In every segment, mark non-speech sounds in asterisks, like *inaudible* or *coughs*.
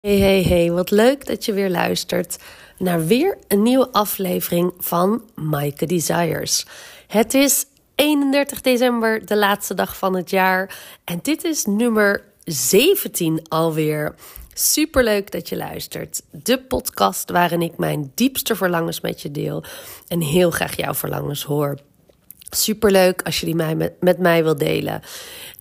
Hey, hey, hey, wat leuk dat je weer luistert naar weer een nieuwe aflevering van Maaike Desires. Het is 31 december, de laatste dag van het jaar. En dit is nummer 17 alweer. Superleuk dat je luistert. De podcast waarin ik mijn diepste verlangens met je deel. En heel graag jouw verlangens hoor. Superleuk als je die mij met, met mij wil delen.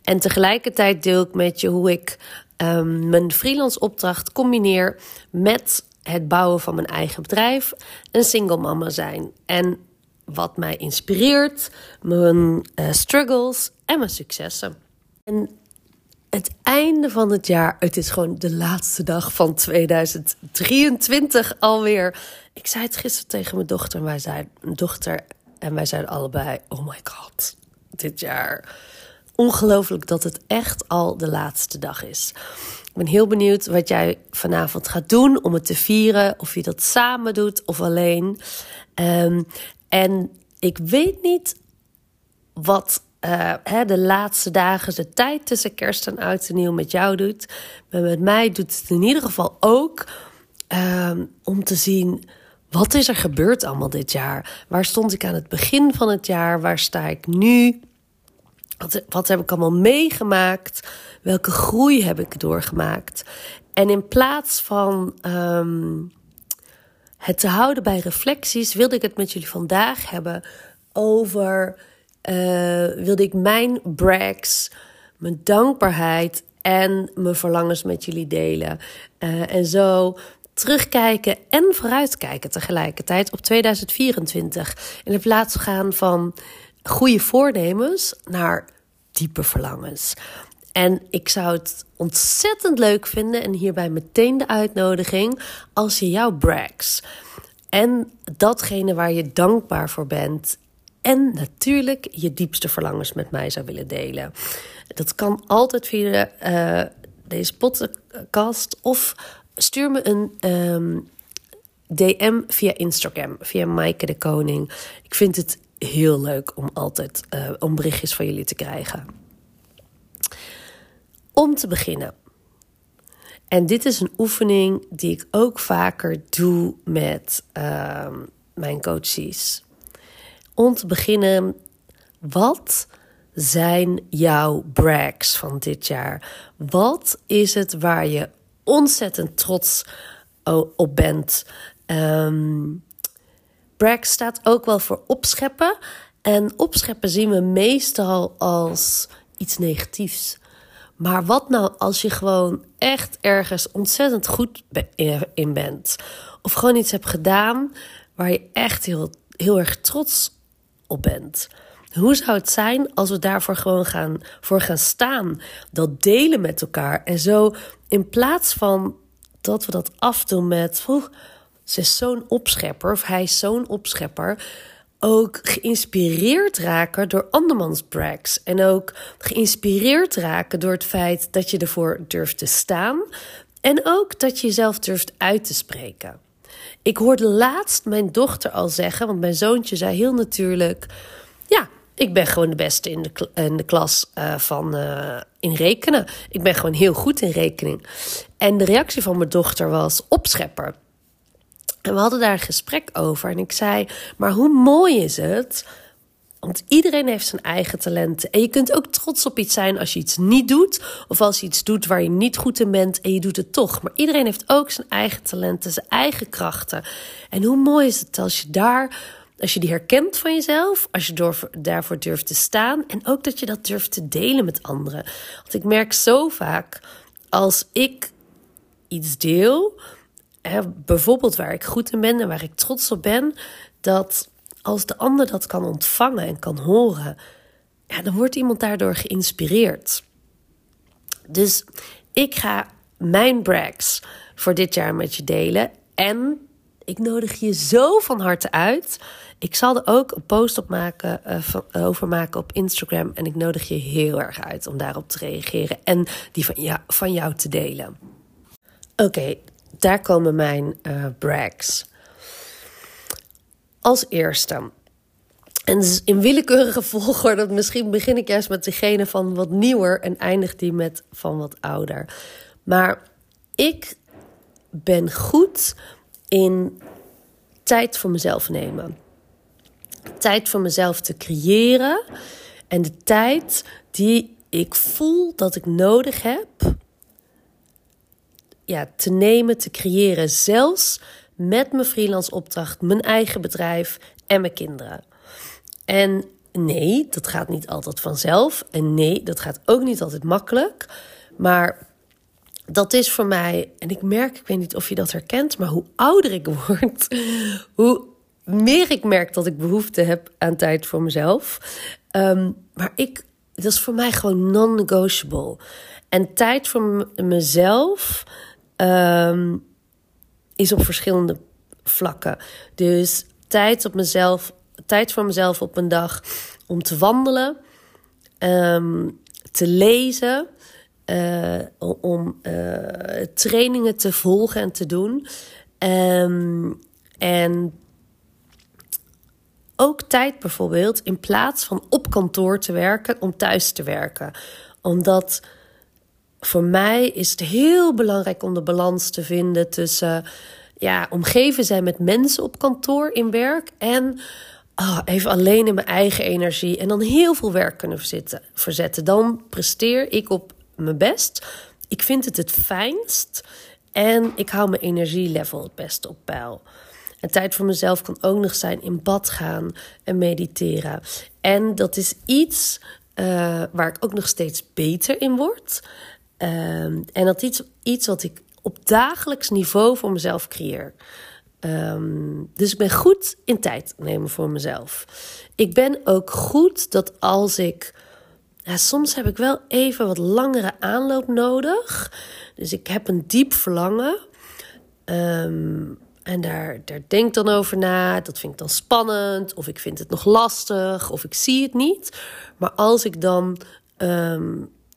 En tegelijkertijd deel ik met je hoe ik um, mijn freelance opdracht combineer met het bouwen van mijn eigen bedrijf, een single mama zijn. En wat mij inspireert, mijn uh, struggles en mijn successen. En het einde van het jaar, het is gewoon de laatste dag van 2023 alweer. Ik zei het gisteren tegen mijn dochter en wij zeiden, dochter, en wij zeiden allebei: Oh my god, dit jaar ongelooflijk dat het echt al de laatste dag is. Ik ben heel benieuwd wat jij vanavond gaat doen om het te vieren. Of je dat samen doet of alleen. Um, en ik weet niet wat uh, hè, de laatste dagen, de tijd tussen kerst en oud en nieuw met jou doet. Maar met mij doet het in ieder geval ook um, om te zien. Wat is er gebeurd allemaal dit jaar? Waar stond ik aan het begin van het jaar? Waar sta ik nu? Wat, heb ik allemaal meegemaakt? Welke groei heb ik doorgemaakt? En in plaats van um, het te houden bij reflecties, wilde ik het met jullie vandaag hebben over. Uh, wilde ik mijn brags, mijn dankbaarheid en mijn verlangens met jullie delen. Uh, en zo terugkijken en vooruitkijken tegelijkertijd op 2024. In plaats gaan van goede voornemens naar diepe verlangens. En ik zou het ontzettend leuk vinden, en hierbij meteen de uitnodiging, als je jouw brags en datgene waar je dankbaar voor bent, en natuurlijk je diepste verlangens met mij zou willen delen. Dat kan altijd via uh, deze podcast of stuur me een DM via Instagram, via Maaike de Koning. Ik vind het heel leuk om altijd uh, om berichtjes van jullie te krijgen. Om te beginnen. En dit is een oefening die ik ook vaker doe met uh, mijn coaches. Om te beginnen, wat zijn jouw brags van dit jaar? Wat is het waar je ontzettend trots op bent? Um, brag staat ook wel voor opscheppen. En opscheppen zien we meestal als iets negatiefs. Maar wat nou als je gewoon echt ergens ontzettend goed in bent? Of gewoon iets hebt gedaan waar je echt heel, heel erg trots op bent? Hoe zou het zijn als we daarvoor gewoon gaan, voor gaan staan? Dat delen met elkaar. En zo in plaats van dat we dat afdoen met ze is zo'n opschepper, of hij is zo'n opschepper, ook geïnspireerd raken door andermans brags. En ook geïnspireerd raken door het feit dat je ervoor durft te staan. En ook dat je jezelf durft uit te spreken. Ik hoorde laatst mijn dochter al zeggen, want mijn zoontje zei heel natuurlijk: Ja, ik ben gewoon de beste in de, in de klas uh, van uh, in rekenen. Ik ben gewoon heel goed in rekening. En de reactie van mijn dochter was opschepper. En we hadden daar een gesprek over. En ik zei: Maar hoe mooi is het? Want iedereen heeft zijn eigen talenten. En je kunt ook trots op iets zijn als je iets niet doet. Of als je iets doet waar je niet goed in bent en je doet het toch. Maar iedereen heeft ook zijn eigen talenten, zijn eigen krachten. En hoe mooi is het als je daar, als je die herkent van jezelf. Als je door, daarvoor durft te staan. En ook dat je dat durft te delen met anderen. Want ik merk zo vaak als ik iets deel bijvoorbeeld waar ik goed in ben en waar ik trots op ben, dat als de ander dat kan ontvangen en kan horen, ja, dan wordt iemand daardoor geïnspireerd. Dus ik ga mijn brags voor dit jaar met je delen. En ik nodig je zo van harte uit. Ik zal er ook een post op maken, uh, over maken op Instagram. En ik nodig je heel erg uit om daarop te reageren en die van, ja, van jou te delen. Oké, daar komen mijn uh, brags. Als eerste. En in willekeurige volgorde, misschien begin ik juist met degene van wat nieuwer en eindig die met van wat ouder. Maar ik ben goed in tijd voor mezelf nemen. Tijd voor mezelf te creëren. En de tijd die ik voel dat ik nodig heb. Ja, te nemen, te creëren. Zelfs met mijn freelance opdracht, mijn eigen bedrijf en mijn kinderen. En nee, dat gaat niet altijd vanzelf. En nee, dat gaat ook niet altijd makkelijk. Maar dat is voor mij, en ik merk, ik weet niet of je dat herkent, maar hoe ouder ik word, *laughs* hoe meer ik merk dat ik behoefte heb aan tijd voor mezelf. Um, maar ik, dat is voor mij gewoon non-negotiable. En tijd voor mezelf um, is op verschillende vlakken. Dus tijd op mezelf, tijd voor mezelf op een dag om te wandelen, um, te lezen, uh, om uh, trainingen te volgen en te doen. Um, en ook tijd bijvoorbeeld in plaats van op kantoor te werken, om thuis te werken. Omdat voor mij is het heel belangrijk om de balans te vinden tussen ja, omgeven zijn met mensen op kantoor in werk en oh, even alleen in mijn eigen energie en dan heel veel werk kunnen verzitten, verzetten. Dan presteer ik op mijn best. Ik vind het het fijnst en ik hou mijn energielevel het best op peil. En tijd voor mezelf kan ook nog zijn in bad gaan en mediteren. En dat is iets uh, waar ik ook nog steeds beter in word. Uh, en dat is iets wat ik op dagelijks niveau voor mezelf creëer. Um, dus ik ben goed in tijd nemen voor mezelf. Ik ben ook goed dat als ik. Soms heb ik wel even wat langere aanloop nodig. Dus ik heb een diep verlangen. Um, en daar, daar denk ik dan over na. Dat vind ik dan spannend. Of ik vind het nog lastig. Of ik zie het niet. Maar als ik dan.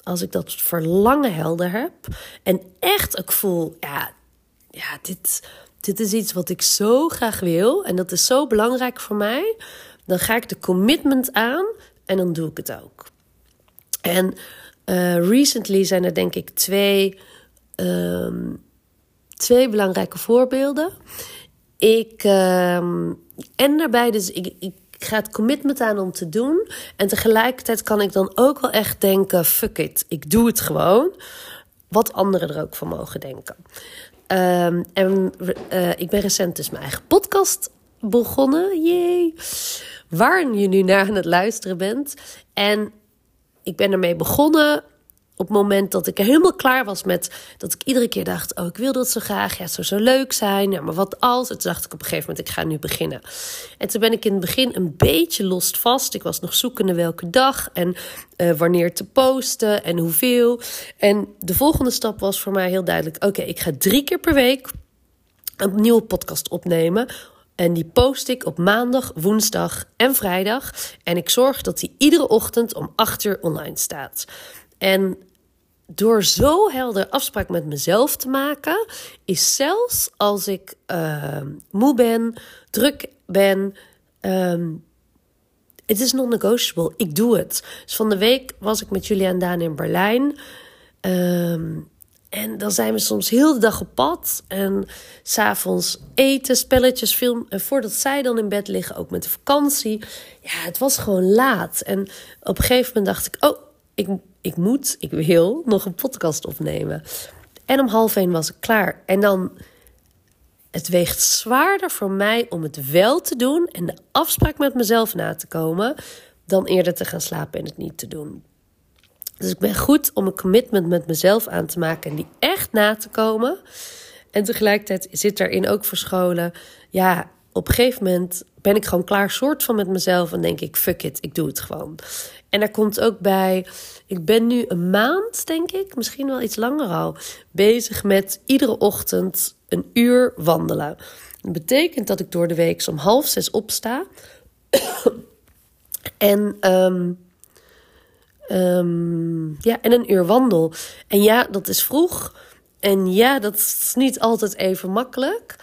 Als ik dat verlangen helder heb. En echt ook voel. Ja, ja dit, dit is iets wat ik zo graag wil. En dat is zo belangrijk voor mij. Dan ga ik de commitment aan. En dan doe ik het ook. En uh, recently zijn er denk ik twee. Um, twee belangrijke voorbeelden. Ik, uh, en daarbij, dus ik, ik ga het commitment aan om te doen. En tegelijkertijd kan ik dan ook wel echt denken: fuck it, ik doe het gewoon. Wat anderen er ook van mogen denken. Um, en uh, ik ben recent dus mijn eigen podcast begonnen. Jee. Waar je nu naar aan het luisteren bent. En ik ben ermee begonnen op het moment dat ik helemaal klaar was met dat ik iedere keer dacht: Oh, ik wil dat zo graag. Ja, het zou zo leuk zijn. Ja, maar wat als? En toen dacht ik op een gegeven moment: Ik ga nu beginnen. En toen ben ik in het begin een beetje lost vast. Ik was nog zoekende welke dag en uh, wanneer te posten en hoeveel. En de volgende stap was voor mij heel duidelijk: Oké, ik ga drie keer per week een nieuwe podcast opnemen. En die post ik op maandag, woensdag en vrijdag. En ik zorg dat die iedere ochtend om 8 uur online staat. En door zo helder afspraak met mezelf te maken, is zelfs als ik uh, moe ben, druk ben, um, het is non-negotiable. Ik doe het. Dus van de week was ik met Julia en Daan in Berlijn. Um, en dan zijn we soms heel de dag op pad. En s'avonds eten, spelletjes, film. En voordat zij dan in bed liggen, ook met de vakantie. Ja, het was gewoon laat. En op een gegeven moment dacht ik: Oh, ik ik moet, ik wil nog een podcast opnemen. En om half één was ik klaar. En dan, het weegt zwaarder voor mij om het wel te doen en de afspraak met mezelf na te komen, dan eerder te gaan slapen en het niet te doen. Dus ik ben goed om een commitment met mezelf aan te maken en die echt na te komen. En tegelijkertijd zit daarin ook verscholen, ja, op een gegeven moment ben ik gewoon klaar soort van met mezelf en denk ik, fuck it, ik doe het gewoon. En daar komt ook bij, ik ben nu een maand, denk ik, misschien wel iets langer al, bezig met iedere ochtend een uur wandelen. Dat betekent dat ik door de week om half zes opsta. *coughs* en, um, um, ja, en een uur wandel. En ja, dat is vroeg. En ja, dat is niet altijd even makkelijk.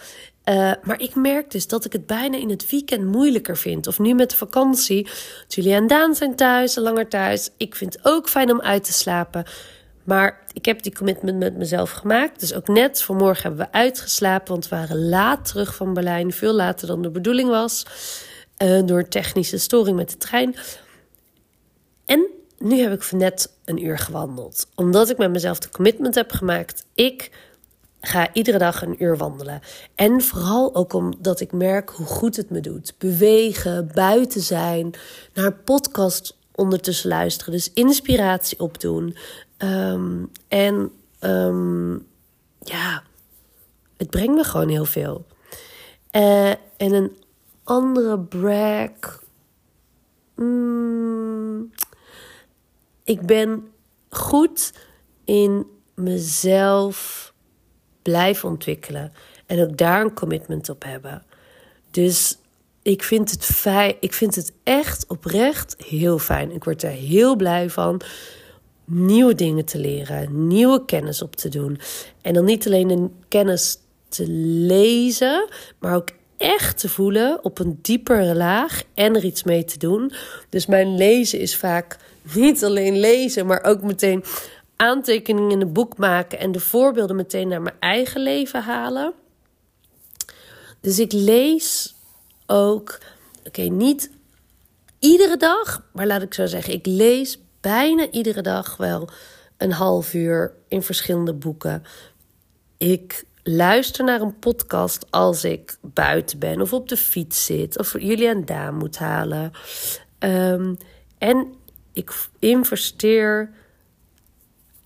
Uh, maar ik merk dus dat ik het bijna in het weekend moeilijker vind. Of nu met de vakantie. Julia en Daan zijn thuis, langer thuis. Ik vind het ook fijn om uit te slapen. Maar ik heb die commitment met mezelf gemaakt. Dus ook net vanmorgen hebben we uitgeslapen, want we waren laat terug van Berlijn. Veel later dan de bedoeling was. Uh, door technische storing met de trein. En nu heb ik net een uur gewandeld. Omdat ik met mezelf de commitment heb gemaakt. Ik ga iedere dag een uur wandelen. En vooral ook omdat ik merk hoe goed het me doet. Bewegen, buiten zijn, naar podcast ondertussen luisteren. Dus inspiratie opdoen. Um, en um, ja, het brengt me gewoon heel veel. Uh, en een andere brag. Mm, ik ben goed in mezelf blijven ontwikkelen. En ook daar een commitment op hebben. Dus ik vind het fijn. Ik vind het echt oprecht heel fijn. Ik word er heel blij van. Nieuwe dingen te leren, nieuwe kennis op te doen. En dan niet alleen een kennis te lezen, maar ook echt te voelen op een diepere laag en er iets mee te doen. Dus mijn lezen is vaak niet alleen lezen, maar ook meteen aantekeningen in een boek maken en de voorbeelden meteen naar mijn eigen leven halen. Dus ik lees ook, oké, niet iedere dag, maar laat ik zo zeggen, ik lees bijna iedere dag wel een half uur in verschillende boeken. Ik luister naar een podcast als ik buiten ben of op de fiets zit of jullie aan Daan moet halen. Um, en ik investeer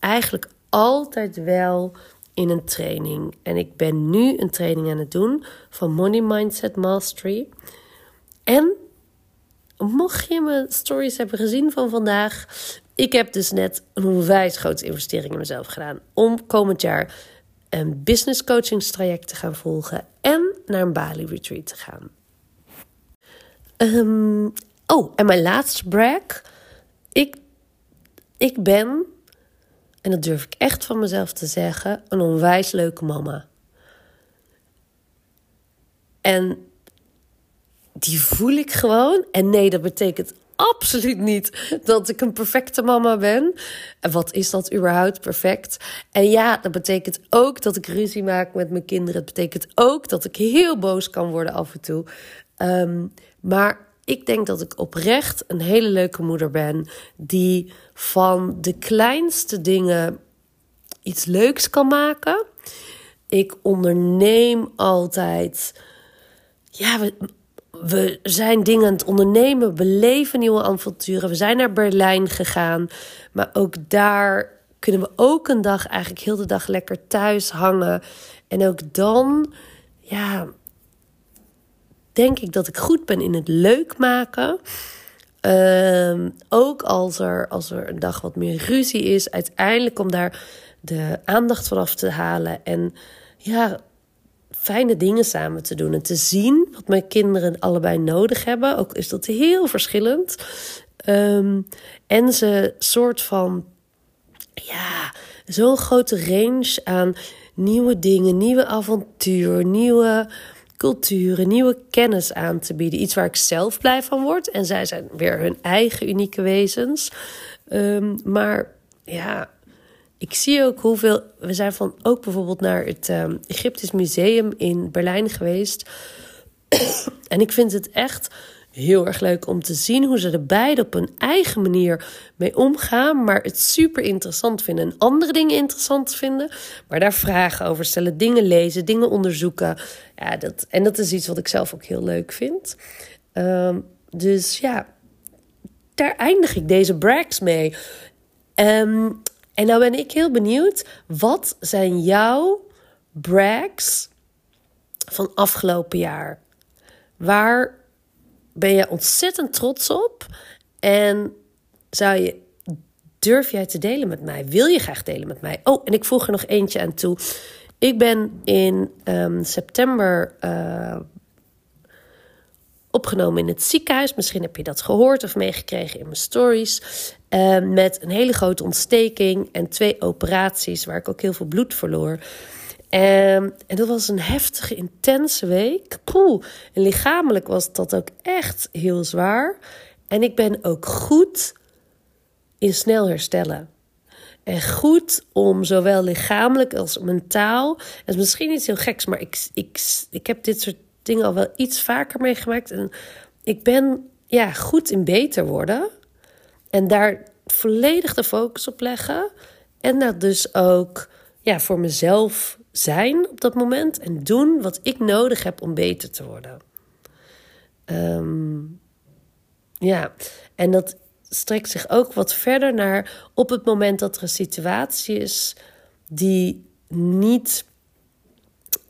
eigenlijk altijd wel in een training. En ik ben nu een training aan het doen van Money Mindset Mastery. En mocht je mijn stories hebben gezien van vandaag, ik heb dus net een onwijs grote investering in mezelf gedaan om komend jaar een business coachingstraject te gaan volgen en naar een Bali retreat te gaan. Um, oh, en mijn laatste brag. Ik, ik ben en dat durf ik echt van mezelf te zeggen, een onwijs leuke mama. En die voel ik gewoon. En nee, dat betekent absoluut niet dat ik een perfecte mama ben. En wat is dat überhaupt perfect? En ja, dat betekent ook dat ik ruzie maak met mijn kinderen. Het betekent ook dat ik heel boos kan worden af en toe. Um, maar ik denk dat ik oprecht een hele leuke moeder ben. Die van de kleinste dingen iets leuks kan maken. Ik onderneem altijd. Ja, we, we zijn dingen aan het ondernemen. Beleven nieuwe avonturen. We zijn naar Berlijn gegaan. Maar ook daar kunnen we ook een dag eigenlijk heel de dag lekker thuis hangen. En ook dan, ja, denk ik dat ik goed ben in het leuk maken. Ehm, ook als er, als er een dag wat meer ruzie is, uiteindelijk om daar de aandacht vanaf te halen en ja, fijne dingen samen te doen en te zien wat mijn kinderen allebei nodig hebben. Ook is dat heel verschillend. Ehm, en ze soort van, ja, zo'n grote range aan nieuwe dingen, nieuwe avontuur, nieuwe culturen, nieuwe kennis aan te bieden. Iets waar ik zelf blij van word. En zij zijn weer hun eigen unieke wezens. Ehm, maar ja, ik zie ook hoeveel. We zijn van ook bijvoorbeeld naar het um, Egyptisch Museum in Berlijn geweest. *coughs* en ik vind het echt heel erg leuk om te zien hoe ze er beide op hun eigen manier mee omgaan. Maar het super interessant vinden en andere dingen interessant vinden. Maar daar vragen over stellen, dingen lezen, dingen onderzoeken. Ja, dat, en dat is iets wat ik zelf ook heel leuk vind. Ehm, dus ja, daar eindig ik deze brags mee. Um, en nou ben ik heel benieuwd, wat zijn jouw brags van afgelopen jaar? Waar ben je ontzettend trots op? En zou je, durf jij te delen met mij? Wil je graag delen met mij? Oh, en ik voeg er nog eentje aan toe. Ik ben in um, september uh, opgenomen in het ziekenhuis. Misschien heb je dat gehoord of meegekregen in mijn stories. Uh, met een hele grote ontsteking en twee operaties waar ik ook heel veel bloed verloor. Um, en dat was een heftige, intense week. Poeh, en lichamelijk was dat ook echt heel zwaar. En ik ben ook goed in snel herstellen. En goed om zowel lichamelijk als mentaal. Het is misschien iets heel geks, maar ik, ik, ik heb dit soort dingen al wel iets vaker meegemaakt. En ik ben ja, goed in beter worden. En daar volledig de focus op leggen. En dat dus ook ja, voor mezelf zijn op dat moment. En doen wat ik nodig heb om beter te worden. Ehm, ja, en dat strekt zich ook wat verder naar op het moment dat er een situatie is die niet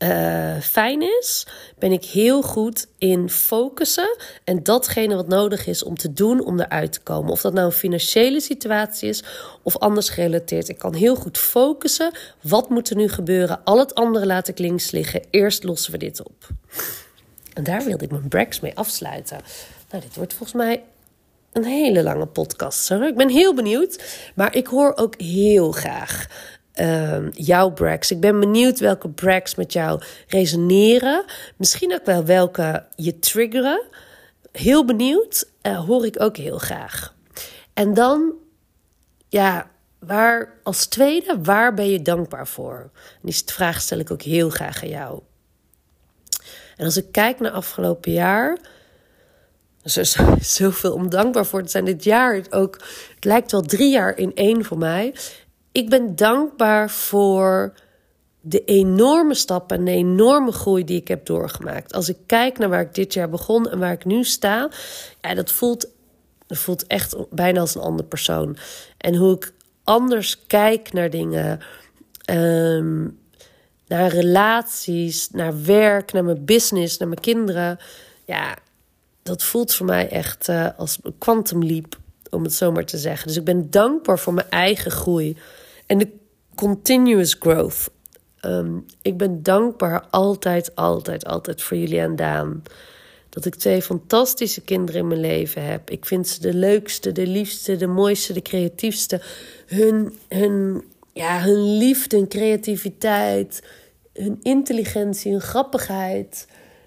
uh, fijn is, ben ik heel goed in focussen en datgene wat nodig is om te doen om eruit te komen. Of dat nou een financiële situatie is of anders gerelateerd. Ik kan heel goed focussen. Wat moet er nu gebeuren? Al het andere laat ik links liggen. Eerst lossen we dit op. En daar wilde ik mijn breaks mee afsluiten. Nou, dit wordt volgens mij een hele lange podcast. Ik ben heel benieuwd. Maar ik hoor ook heel graag uh, jouw breaks. Ik ben benieuwd welke breaks met jou resoneren. Misschien ook wel welke je triggeren. Heel benieuwd. Uh, hoor ik ook heel graag. En dan, ja, waar als tweede, waar ben je dankbaar voor? En die vraag stel ik ook heel graag aan jou. En als ik kijk naar afgelopen jaar. Er is *laughs* zoveel om dankbaar voor te zijn. Dit jaar ook. Het lijkt wel drie jaar in één voor mij ik ben dankbaar voor de enorme stappen en de enorme groei die ik heb doorgemaakt. Als ik kijk naar waar ik dit jaar begon en waar ik nu sta, ja, dat voelt, dat voelt echt bijna als een andere persoon. En hoe ik anders kijk naar dingen, um, naar relaties, naar werk, naar mijn business, naar mijn kinderen. Ja, dat voelt voor mij echt uh, als een quantum leap, om het zo maar te zeggen. Dus ik ben dankbaar voor mijn eigen groei. En de continuous growth. Ehm, ik ben dankbaar altijd, altijd, altijd voor jullie en Daan. Dat ik twee fantastische kinderen in mijn leven heb. Ik vind ze de leukste, de liefste, de mooiste, de creatiefste. Hun, hun, ja, hun liefde, hun creativiteit, hun intelligentie, hun grappigheid.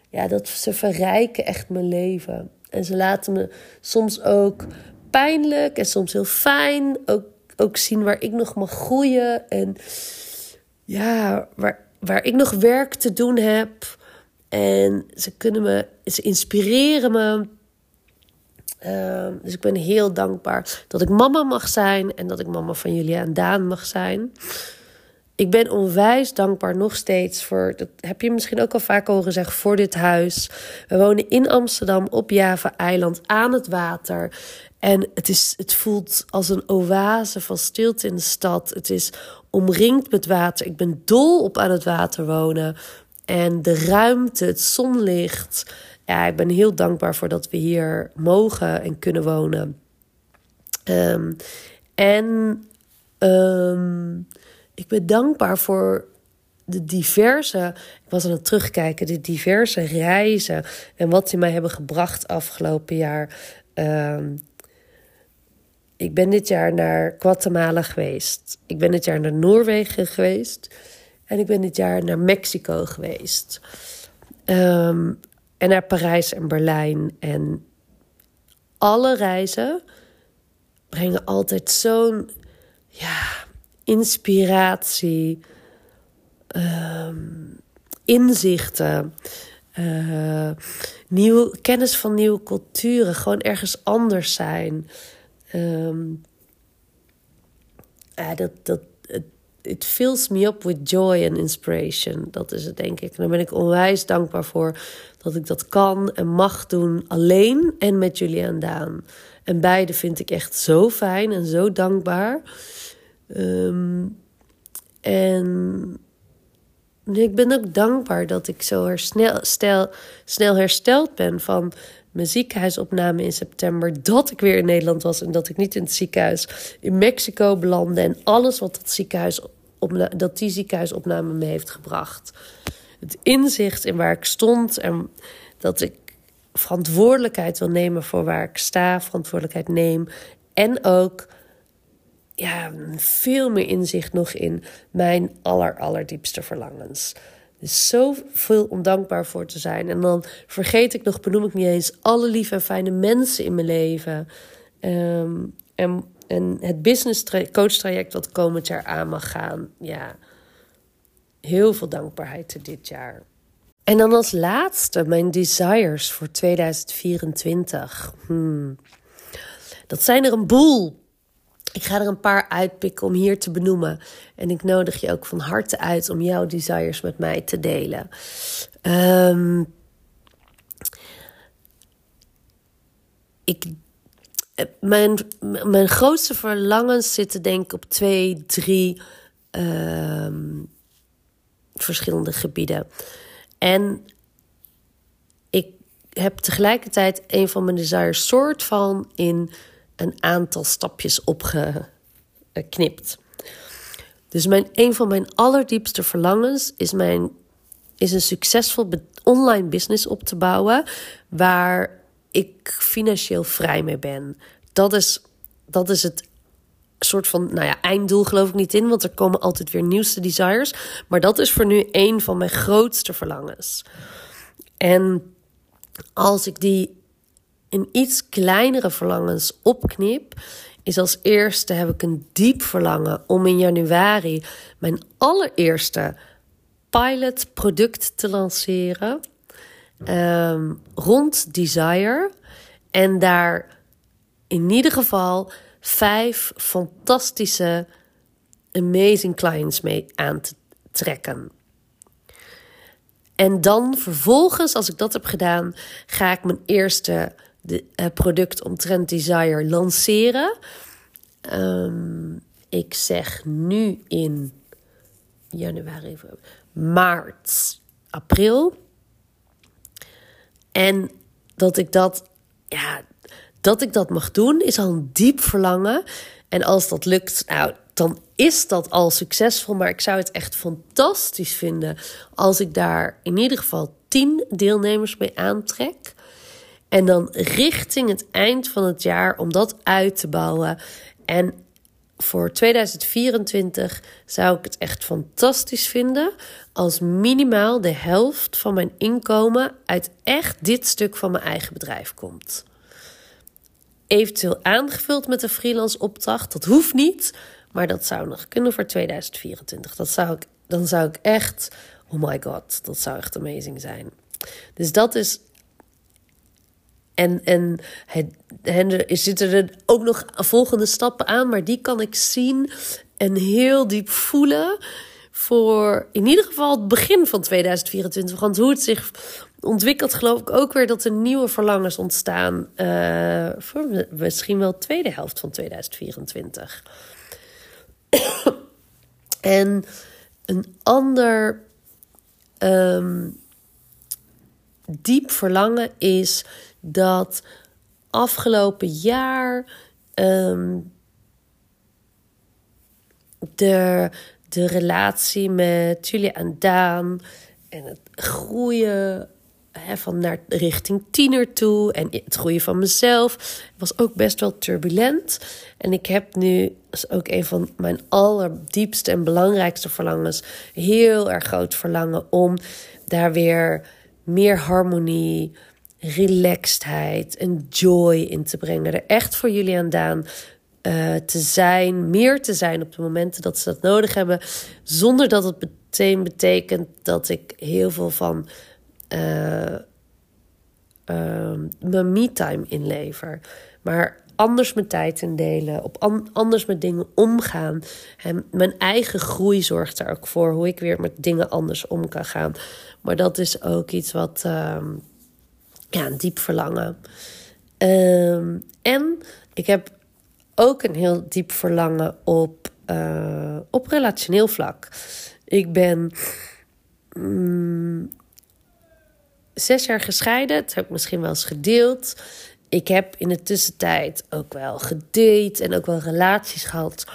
Ja, dat ze verrijken echt mijn leven. En ze laten me soms ook pijnlijk en soms heel fijn. Ook ook zien waar ik nog mag groeien. En ja, waar, waar ik nog werk te doen heb. En ze kunnen me, ze inspireren me. Uh, dus ik ben heel dankbaar dat ik mama mag zijn en dat ik mama van Julia en Daan mag zijn. Ik ben onwijs dankbaar nog steeds voor, dat heb je misschien ook al vaak horen zeggen, voor dit huis. We wonen in Amsterdam op Java-eiland aan het water. En het, is, het voelt als een oase van stilte in de stad. Het is omringd met water. Ik ben dol op aan het water wonen. En de ruimte, het zonlicht. Ja, ik ben heel dankbaar voor dat we hier mogen en kunnen wonen. Um, en um, ik ben dankbaar voor de diverse, ik was aan het terugkijken, de diverse reizen en wat die mij hebben gebracht afgelopen jaar. Um, ik ben dit jaar naar Guatemala geweest. Ik ben dit jaar naar Noorwegen geweest. En ik ben dit jaar naar Mexico geweest. Um, en naar Parijs en Berlijn. En alle reizen brengen altijd zo'n ja, inspiratie, um, inzichten. Uh, nieuw, kennis van nieuwe culturen, gewoon ergens anders zijn. Um, ja, dat, dat, it fills me up with joy and inspiration. Dat is het, denk ik. En daar ben ik onwijs dankbaar voor dat ik dat kan en mag doen alleen en met jullie en Daan. En beide vind ik echt zo fijn en zo dankbaar. Um, en ik ben ook dankbaar dat ik zo herstel, stel, snel hersteld ben van mijn ziekenhuisopname in september. Dat ik weer in Nederland was en dat ik niet in het ziekenhuis in Mexico belandde. En alles wat dat, ziekenhuis dat die ziekenhuisopname me heeft gebracht. Het inzicht in waar ik stond en dat ik verantwoordelijkheid wil nemen voor waar ik sta, verantwoordelijkheid neem. En ook ja, veel meer inzicht nog in mijn aller, allerdiepste verlangens. Er is zoveel om dankbaar voor te zijn. En dan vergeet ik nog, benoem ik niet eens, alle lieve en fijne mensen in mijn leven. Um, en en het business coach traject wat komend jaar aan mag gaan. Ja, heel veel dankbaarheid dit jaar. En dan als laatste mijn desires voor 2024. Hmm. Dat zijn er een boel. Ik ga er een paar uitpikken om hier te benoemen. En ik nodig je ook van harte uit om jouw desires met mij te delen. Um, ik, eh, mijn, mijn grootste verlangens zitten denk ik op twee, drie um, verschillende gebieden. En ik heb tegelijkertijd een van mijn desires soort van in een aantal stapjes opgeknipt. Dus mijn, een van mijn allerdiepste verlangens is, mijn, is een succesvol online business op te bouwen. Waar ik financieel vrij mee ben. Dat is, dat is het soort van, nou ja, einddoel geloof ik niet in, want er komen altijd weer nieuwste desires. Maar dat is voor nu een van mijn grootste verlangens. En als ik die in iets kleinere verlangens opknip, is als eerste heb ik een diep verlangen om in januari mijn allereerste pilot product te lanceren. Ehm, rond Desire. En daar in ieder geval vijf fantastische, amazing clients mee aan te trekken. En dan vervolgens, als ik dat heb gedaan, ga ik mijn eerste de, uh, product omtrent Desire lanceren. Ehm, ik zeg nu in januari, maart, april. En dat ik dat, ja, dat ik dat mag doen, is al een diep verlangen. En als dat lukt, nou, dan is dat al succesvol. Maar ik zou het echt fantastisch vinden als ik daar in ieder geval tien deelnemers mee aantrek. En dan richting het eind van het jaar om dat uit te bouwen. En voor 2024 zou ik het echt fantastisch vinden als minimaal de helft van mijn inkomen uit echt dit stuk van mijn eigen bedrijf komt. Eventueel aangevuld met een freelance opdracht, dat hoeft niet, maar dat zou nog kunnen voor 2024. Dat zou ik, dan zou ik echt, oh my god, dat zou echt amazing zijn. Dus dat is en, en, er zitten er ook nog volgende stappen aan, maar die kan ik zien en heel diep voelen. Voor in ieder geval het begin van 2024. Want hoe het zich ontwikkelt, geloof ik ook weer dat er nieuwe verlangens ontstaan. Uh, voor misschien wel de tweede helft van 2024. *coughs* en een ander um, diep verlangen is dat afgelopen jaar um, de, de relatie met Julia en Daan en het groeien van naar richting tiener toe en het groeien van mezelf was ook best wel turbulent. En ik heb nu, ook een van mijn allerdiepste en belangrijkste verlangens, heel erg groot verlangen om daar weer meer harmonie, relaxedheid en joy in te brengen. Er echt voor jullie aan Daan uh, te zijn, meer te zijn op de momenten dat ze dat nodig hebben, zonder dat het meteen betekent dat ik heel veel van uh, mijn me-time inlever. Maar anders mijn tijd indelen, op an anders met dingen omgaan. En mijn eigen groei zorgt er ook voor hoe ik weer met dingen anders om kan gaan. Maar dat is ook iets wat uh, ja, een diep verlangen. Um, en ik heb ook een heel diep verlangen op, uh, op relationeel vlak. Ik ben mm, zes jaar gescheiden. Dat heb ik misschien wel eens gedeeld. Ik heb in de tussentijd ook wel gedate en ook wel relaties gehad.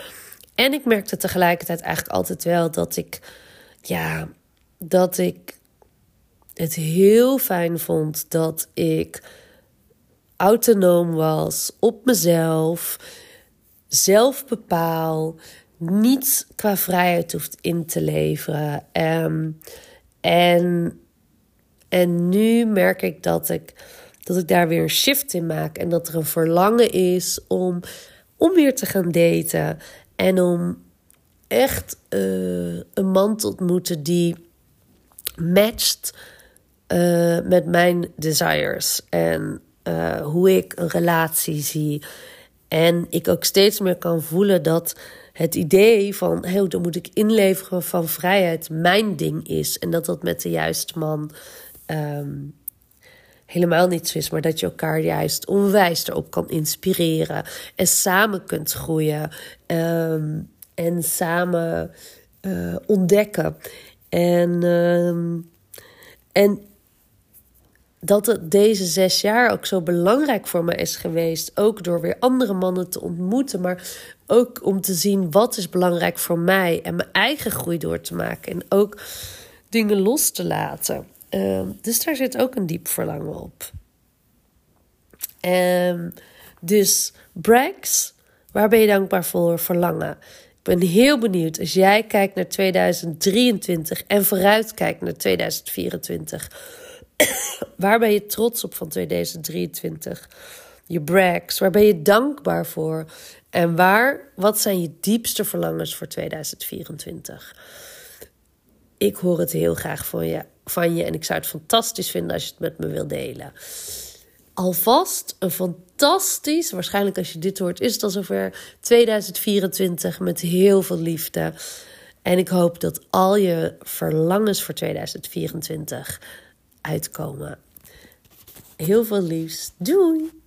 En ik merkte tegelijkertijd eigenlijk altijd wel dat ik, ja, dat ik het heel fijn vond dat ik autonoom was op mezelf, zelf bepaal, niets qua vrijheid hoeft in te leveren. Um, en, en nu merk ik dat ik, dat ik daar weer een shift in maak en dat er een verlangen is om om weer te gaan daten en om echt uh, een man te ontmoeten die matcht uh, met mijn desires en uh, hoe ik een relatie zie. En ik ook steeds meer kan voelen dat het idee van hey, dan moet ik inleveren van vrijheid mijn ding is. En dat dat met de juiste man um, helemaal niet zo is. Maar dat je elkaar juist onwijs erop kan inspireren. En samen kunt groeien. Um, en samen uh, ontdekken. En, um, en dat het deze zes jaar ook zo belangrijk voor me is geweest. Ook door weer andere mannen te ontmoeten. Maar ook om te zien wat is belangrijk voor mij. En mijn eigen groei door te maken. En ook dingen los te laten. Uh, dus daar zit ook een diep verlangen op. Um, dus Brax, waar ben je dankbaar voor? Verlangen. Ik ben heel benieuwd als jij kijkt naar 2023 en vooruit kijkt naar 2024 waar ben je trots op van 2023? Je brags, waar ben je dankbaar voor? En waar, wat zijn je diepste verlangens voor 2024? Ik hoor het heel graag van je, van je en ik zou het fantastisch vinden als je het met me wilt delen. Alvast een fantastisch, waarschijnlijk als je dit hoort, is het al zover 2024 met heel veel liefde. En ik hoop dat al je verlangens voor 2024 uitkomen. Heel veel liefs. Doei!